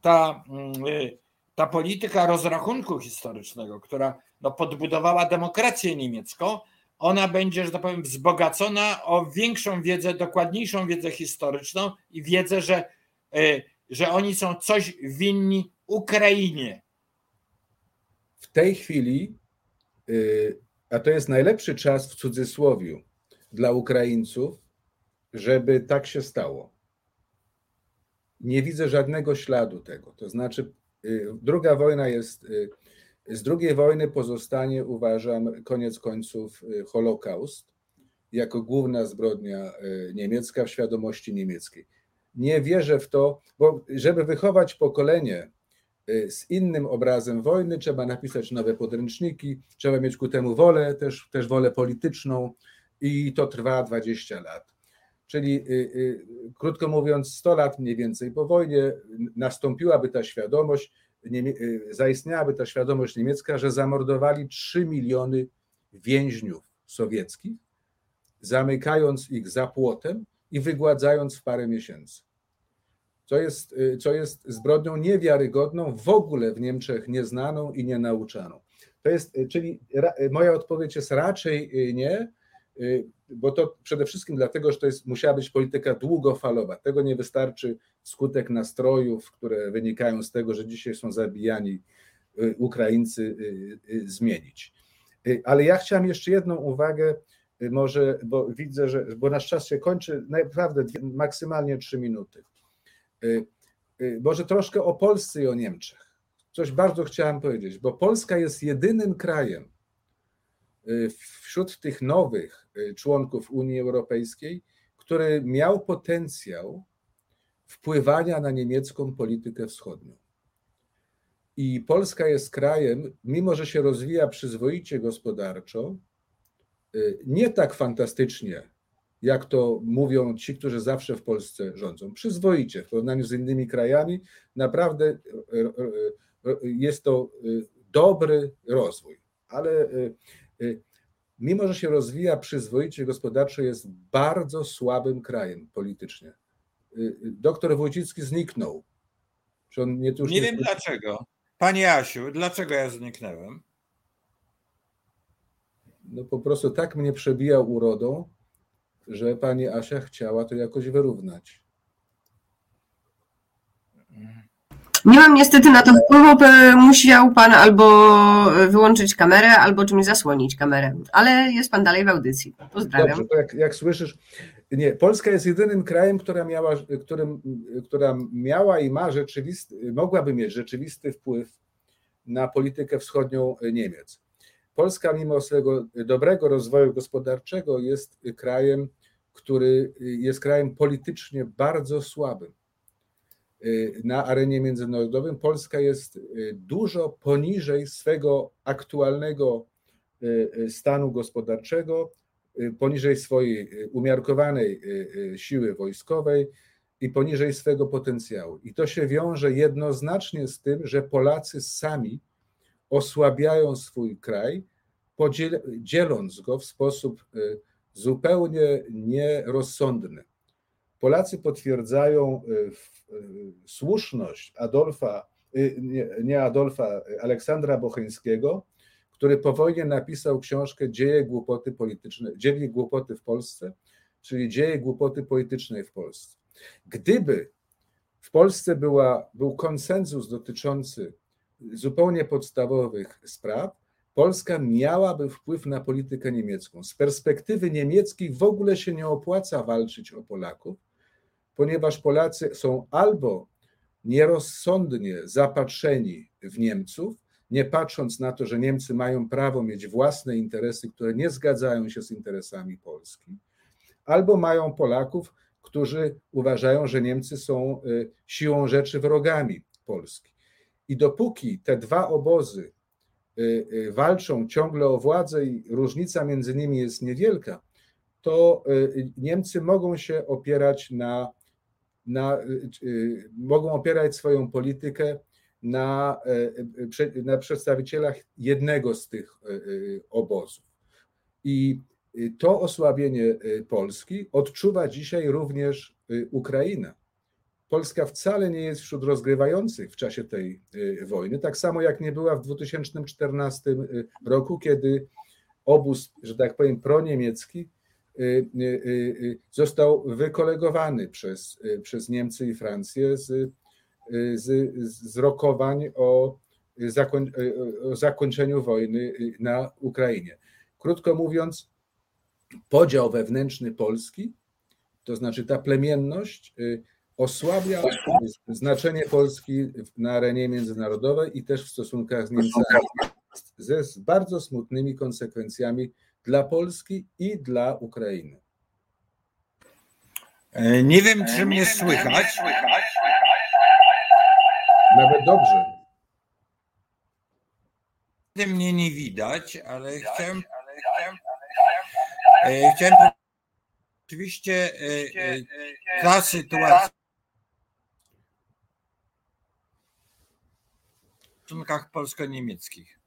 [SPEAKER 2] ta, y, ta polityka rozrachunku historycznego, która no, podbudowała demokrację niemiecką, ona będzie, że tak powiem, wzbogacona o większą wiedzę, dokładniejszą wiedzę historyczną i wiedzę, że, y, że oni są coś winni Ukrainie.
[SPEAKER 3] W tej chwili, y, a to jest najlepszy czas w cudzysłowie dla Ukraińców, żeby tak się stało. Nie widzę żadnego śladu tego. To znaczy, y, druga wojna jest. Z drugiej wojny pozostanie, uważam, koniec końców Holokaust jako główna zbrodnia niemiecka w świadomości niemieckiej nie wierzę w to, bo żeby wychować pokolenie y, z innym obrazem wojny, trzeba napisać nowe podręczniki, trzeba mieć ku temu wolę, też, też wolę polityczną i to trwa 20 lat. Czyli y, y, krótko mówiąc, 100 lat mniej więcej po wojnie nastąpiłaby ta świadomość, zaistniałaby ta świadomość niemiecka, że zamordowali 3 miliony więźniów sowieckich, zamykając ich za płotem i wygładzając w parę miesięcy co jest, y, co jest zbrodnią niewiarygodną, w ogóle w Niemczech nieznaną i nienauczaną. To jest, y, czyli y, moja odpowiedź jest raczej nie, bo to przede wszystkim dlatego, że to jest, musiała być polityka długofalowa. Tego nie wystarczy skutek nastrojów, które wynikają z tego, że dzisiaj są zabijani Ukraińcy, zmienić. Ale ja chciałem jeszcze jedną uwagę, może, bo widzę, że, bo nasz czas się kończy, naprawdę maksymalnie trzy minuty. Y, y, może troszkę o Polsce i o Niemczech. Coś bardzo chciałem powiedzieć, bo Polska jest jedynym krajem y, wśród tych nowych członków Unii Europejskiej, który miał potencjał wpływania na niemiecką politykę wschodnią. I Polska jest krajem, mimo że się rozwija przyzwoicie gospodarczo, nie tak fantastycznie jak to mówią ci, którzy zawsze w Polsce rządzą. Przyzwoicie w porównaniu z innymi krajami, naprawdę jest to dobry rozwój, ale mimo, że się rozwija przyzwoicie gospodarczo, jest bardzo słabym krajem politycznie. Doktor Wójcicki zniknął.
[SPEAKER 2] nie, nie wiem dlaczego. Panie Asiu, dlaczego ja zniknąłem?
[SPEAKER 3] No po prostu tak mnie przebijał urodą, że pani Asia chciała to jakoś wyrównać.
[SPEAKER 4] Nie mam niestety na to wpływu, musiał pan albo wyłączyć kamerę, albo czymś zasłonić kamerę, ale jest pan dalej w audycji. Pozdrawiam.
[SPEAKER 3] Dobrze, jak, jak słyszysz, nie, Polska jest jedynym krajem, która miała, którym, która miała i ma rzeczywisty, mogłaby mieć rzeczywisty wpływ na politykę wschodnią Niemiec. Polska, mimo swojego dobrego rozwoju gospodarczego, jest krajem, który jest krajem politycznie bardzo słabym. Na arenie międzynarodowej Polska jest dużo poniżej swego aktualnego stanu gospodarczego, poniżej swojej umiarkowanej siły wojskowej i poniżej swego potencjału. I to się wiąże jednoznacznie z tym, że Polacy sami osłabiają swój kraj, dzieląc go w sposób y, zupełnie nierozsądny. Polacy potwierdzają y, y, słuszność Adolfa, nie Adolfa, Aleksandra Bocheńskiego, który po wojnie napisał książkę Dzieje głupoty polityczne, Dzieje głupoty w Polsce, czyli Dzieje głupoty politycznej w Polsce. Gdyby w Polsce była, był konsensus dotyczący zupełnie podstawowych spraw, Polska miałaby wpływ na politykę niemiecką. Z perspektywy niemieckiej w ogóle się nie opłaca walczyć o Polaków, ponieważ Polacy są albo nierozsądnie zapatrzeni w Niemców, nie patrząc na to, że Niemcy mają prawo mieć własne interesy, które nie zgadzają się z interesami Polski, albo mają Polaków, którzy uważają, że Niemcy są siłą rzeczy wrogami Polski. I dopóki te dwa obozy walczą ciągle o władzę i różnica między nimi jest niewielka, to Niemcy mogą się opierać na, na mogą opierać swoją politykę na, e, na przedstawicielach jednego z tych obozów. I to osłabienie Polski odczuwa dzisiaj również Ukraina. Polska wcale nie jest wśród rozgrywających w czasie tej wojny, tak samo jak nie była w 2014 roku, kiedy obóz, że tak powiem, proniemiecki został wykolegowany przez, przez Niemcy i Francję z z, z rokowań o, zakoń, o zakończeniu wojny na Ukrainie. Krótko mówiąc, podział wewnętrzny Polski, to znaczy ta plemienność, y, osłabia znaczenie Polski na arenie międzynarodowej i też w stosunkach z Niemcami, ze bardzo smutnymi konsekwencjami dla Polski i dla Ukrainy.
[SPEAKER 2] E, nie wiem, czy mnie słychać.
[SPEAKER 3] Nawet dobrze.
[SPEAKER 2] Mnie nie widać, ale chciałem. E, chciałem oczywiście e, e, ta sytuacja w stosunkach polsko-niemieckich.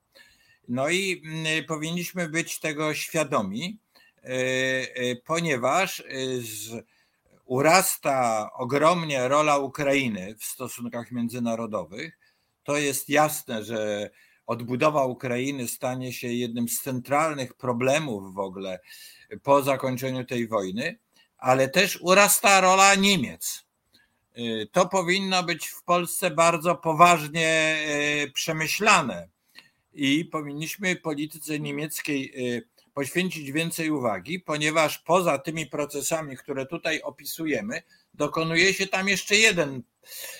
[SPEAKER 2] No i mm, powinniśmy być tego świadomi, ponieważ z urasta ogromnie rola Ukrainy w stosunkach międzynarodowych, to jest jasne, że odbudowa Ukrainy stanie się jednym z centralnych problemów w ogóle po zakończeniu tej wojny, ale też urasta rola Niemiec. Y, to powinno być w Polsce bardzo poważnie y, przemyślane i powinniśmy polityce niemieckiej y, poświęcić więcej uwagi, ponieważ poza tymi procesami, które tutaj opisujemy, dokonuje się tam jeszcze jeden,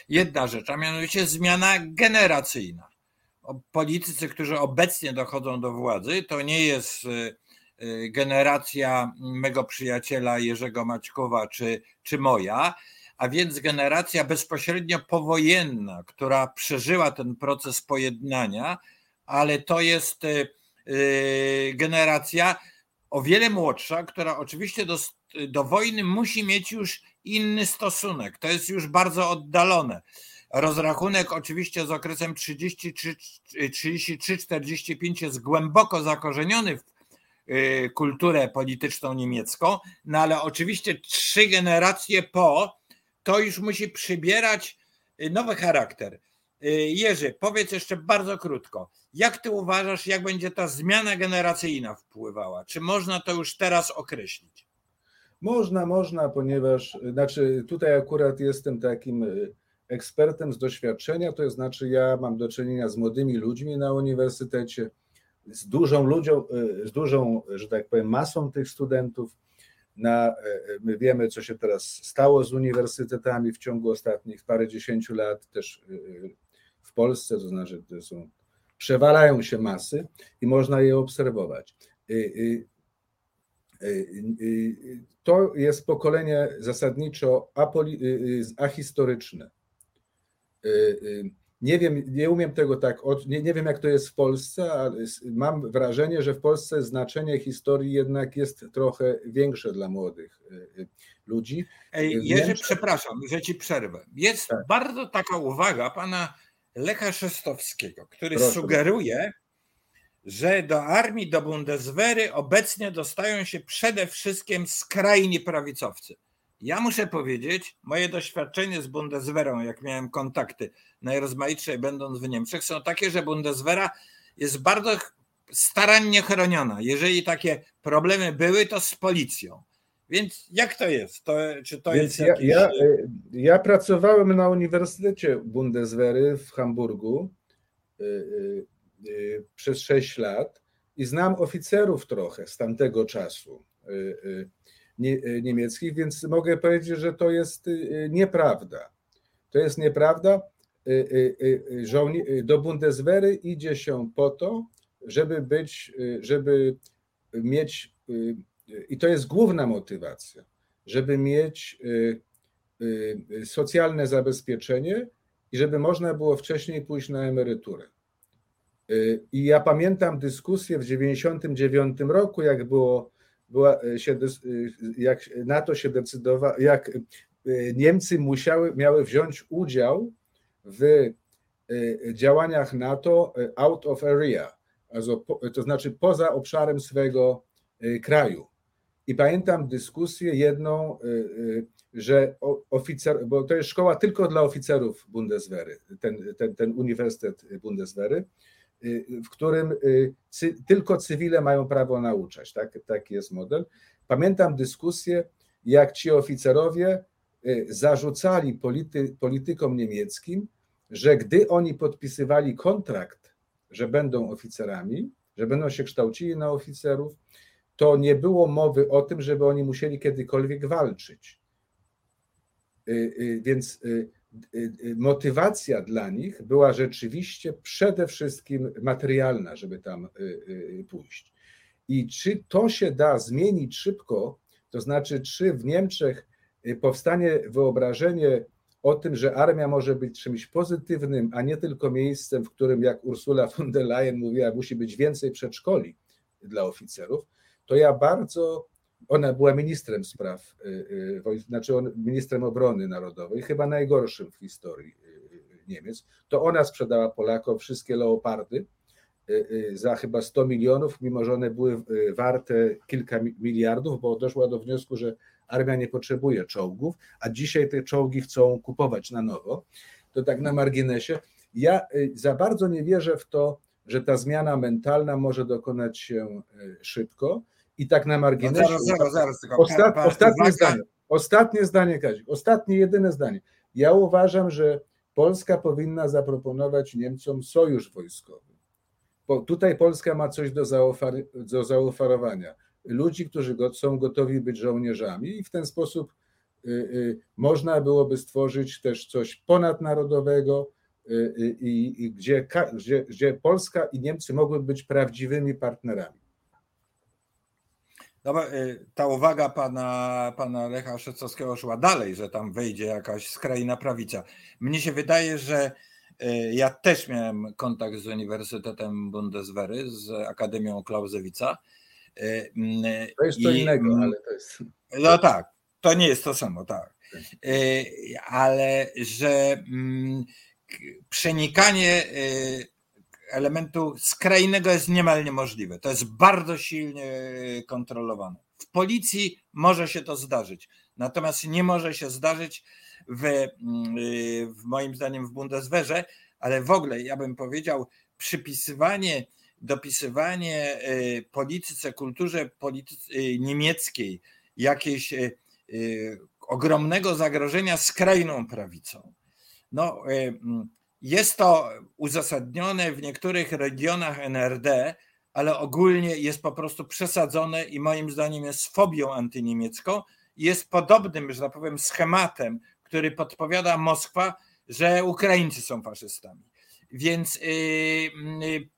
[SPEAKER 2] jedna rzecz, a mianowicie zmiana generacyjna. Politycy, którzy obecnie dochodzą do władzy, to nie jest y, y, generacja mego przyjaciela Jerzego Maćkowa czy, czy moja, a więc generacja bezpośrednio powojenna, która przeżyła ten proces pojednania, ale to jest y, Y, generacja o wiele młodsza, która oczywiście do, do wojny musi mieć już inny stosunek. To jest już bardzo oddalone. Rozrachunek oczywiście z okresem 33-45 jest głęboko zakorzeniony w y, kulturę polityczną niemiecką, no ale oczywiście trzy generacje po to już musi przybierać nowy charakter. Jerzy, powiedz jeszcze bardzo krótko. Jak ty uważasz, jak będzie ta zmiana generacyjna wpływała? Czy można to już teraz określić?
[SPEAKER 3] Można, można, ponieważ znaczy tutaj akurat jestem takim y, ekspertem z doświadczenia, to znaczy ja mam do czynienia z młodymi ludźmi na uniwersytecie, z dużą ludzią, y, z dużą, że tak powiem, masą tych studentów. Na, y, my wiemy, co się teraz stało z uniwersytetami w ciągu ostatnich parę dziesięciu lat, też w Polsce, to znaczy to są przewalają się masy i można je obserwować. Y, y, y, to jest pokolenie zasadniczo ahistoryczne. Nie wiem, nie umiem tego tak, nie, nie wiem jak to jest w Polsce, ale mam wrażenie, że w Polsce znaczenie historii jednak jest trochę większe dla młodych ludzi.
[SPEAKER 2] Ej, Jerzy, przepraszam, że ci przerwę. Jest tak. bardzo taka uwaga pana Lecha Szestowskiego, który Proszę. sugeruje, że do armii, do Bundeswehry obecnie dostają się przede wszystkim skrajni prawicowcy. Ja muszę powiedzieć, moje doświadczenie z Bundeswehrą, jak miałem kontakty najrozmaitsze będąc w Niemczech, są takie, że Bundeswehra jest bardzo starannie chroniona. Jeżeli takie problemy były, to z policją. Więc jak to jest? To, czy to Więc jest jakiś...
[SPEAKER 3] ja, ja, ja, pracowałem na Uniwersytecie Bundeswehry w Hamburgu y, y, y, przez 6 lat i znam oficerów trochę z tamtego czasu niemieckich, więc mogę powiedzieć, że to jest nieprawda. To jest nieprawda. Do Bundeswehry idzie się po to, żeby być, żeby mieć i to jest główna motywacja, żeby mieć y, y, socjalne zabezpieczenie i żeby można było wcześniej pójść na emeryturę. Y, I ja pamiętam dyskusję w 1999 roku, jak było, była się, jak NATO się decydowało, jak Niemcy musiały, miały wziąć udział w działaniach NATO out of area, to znaczy poza obszarem swojego kraju. I pamiętam dyskusję jedną, y, y, że oficer, bo to jest szkoła tylko dla oficerów Bundeswehry, ten, ten, ten Uniwersytet Bundeswehry, y, w którym cy, tylko cywile mają prawo nauczać. Tak, taki jest model. Pamiętam dyskusję, jak ci oficerowie zarzucali polity, politykom niemieckim, że gdy oni podpisywali kontrakt, że będą oficerami, że będą się kształcili na oficerów, to nie było mowy o tym, żeby oni musieli kiedykolwiek walczyć. Y, y, więc y, motywacja dla nich była rzeczywiście przede wszystkim materialna, żeby tam pójść. I czy to się da zmienić szybko, to znaczy, czy w Niemczech powstanie wyobrażenie o tym, że armia może być czymś pozytywnym, a nie tylko miejscem, w którym, jak Ursula von der Leyen mówiła, musi być więcej przedszkoli dla oficerów, to ja bardzo, ona była ministrem spraw, y, y, znaczy ministrem obrony narodowej, chyba najgorszym w historii y, Niemiec, to ona sprzedała Polakom wszystkie leopardy za chyba 100 milionów, mimo że one były warte kilka miliardów, bo doszła do wniosku, że armia nie potrzebuje czołgów, a dzisiaj te czołgi chcą kupować na nowo. To tak na marginesie. Ja za bardzo nie wierzę w to, że ta zmiana mentalna może dokonać się szybko. I tak na marginesie. No zaraz, zaraz, zaraz, tylko Ostat, pan, ostatnie zdanie. Ostatnie zdanie, Kazik. Ostatnie, jedyne zdanie. Ja uważam, że Polska powinna zaproponować Niemcom sojusz wojskowy. Bo tutaj Polska ma coś do, zaofar, do zaoferowania. Ludzi, którzy go, są gotowi być żołnierzami, i w ten sposób y, y, można byłoby stworzyć też coś ponadnarodowego, y, y gdzie, gdzie, gdzie Polska i Niemcy mogłyby być prawdziwymi partnerami.
[SPEAKER 2] No, y, ta uwaga pana, pana Lecha Szecowskiego szła dalej, że tam wejdzie jakaś skrajna prawica. Mnie się wydaje, że y, ja też miałem kontakt z Uniwersytetem Bundeswehry, z Akademią Klausewica.
[SPEAKER 3] Y, to jest co innego, ale to jest.
[SPEAKER 2] No tak, to nie jest to samo, tak. Ale że mm, przenikanie elementu skrajnego jest niemal niemożliwe. To jest bardzo silnie e, kontrolowane. W policji może się to zdarzyć, natomiast nie może się zdarzyć w, mm, e, w moim zdaniem w Bundeswehrze, ale w ogóle ja bym powiedział przypisywanie, dopisywanie e, polityce, kulturze polityce niemieckiej jakiejś ogromnego zagrożenia skrajną prawicą. No, mm, jest to uzasadnione w niektórych regionach NRD, ale ogólnie jest po prostu przesadzone i moim zdaniem jest fobią antyniemiecką. Jest podobnym, że tak powiem, schematem, który podpowiada Moskwa, że Ukraińcy są faszystami. Więc yy,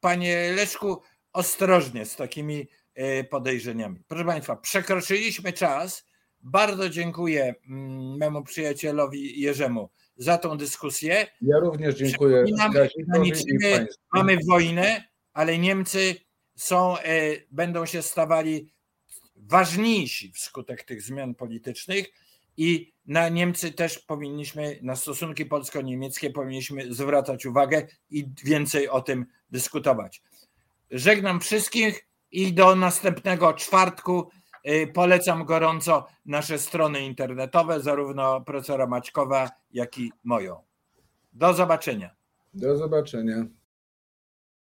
[SPEAKER 2] panie Leszku, ostrożnie z takimi yy, podejrzeniami. Proszę Państwa, przekroczyliśmy czas. Bardzo dziękuję mm, memu przyjacielowi Jerzemu za tą dyskusję.
[SPEAKER 3] Ja również dziękuję.
[SPEAKER 2] Graniczymy, mamy wojnę, ale Niemcy są, e, będą się stawali ważniejsi wskutek tych zmian politycznych i na Niemcy też powinniśmy, na stosunki polsko-niemieckie powinniśmy zwracać uwagę i więcej o tym dyskutować. Żegnam wszystkich i do następnego czwartku polecam gorąco nasze strony internetowe, zarówno profesora Maćkowa, jak i moją. Do zobaczenia.
[SPEAKER 3] Do zobaczenia.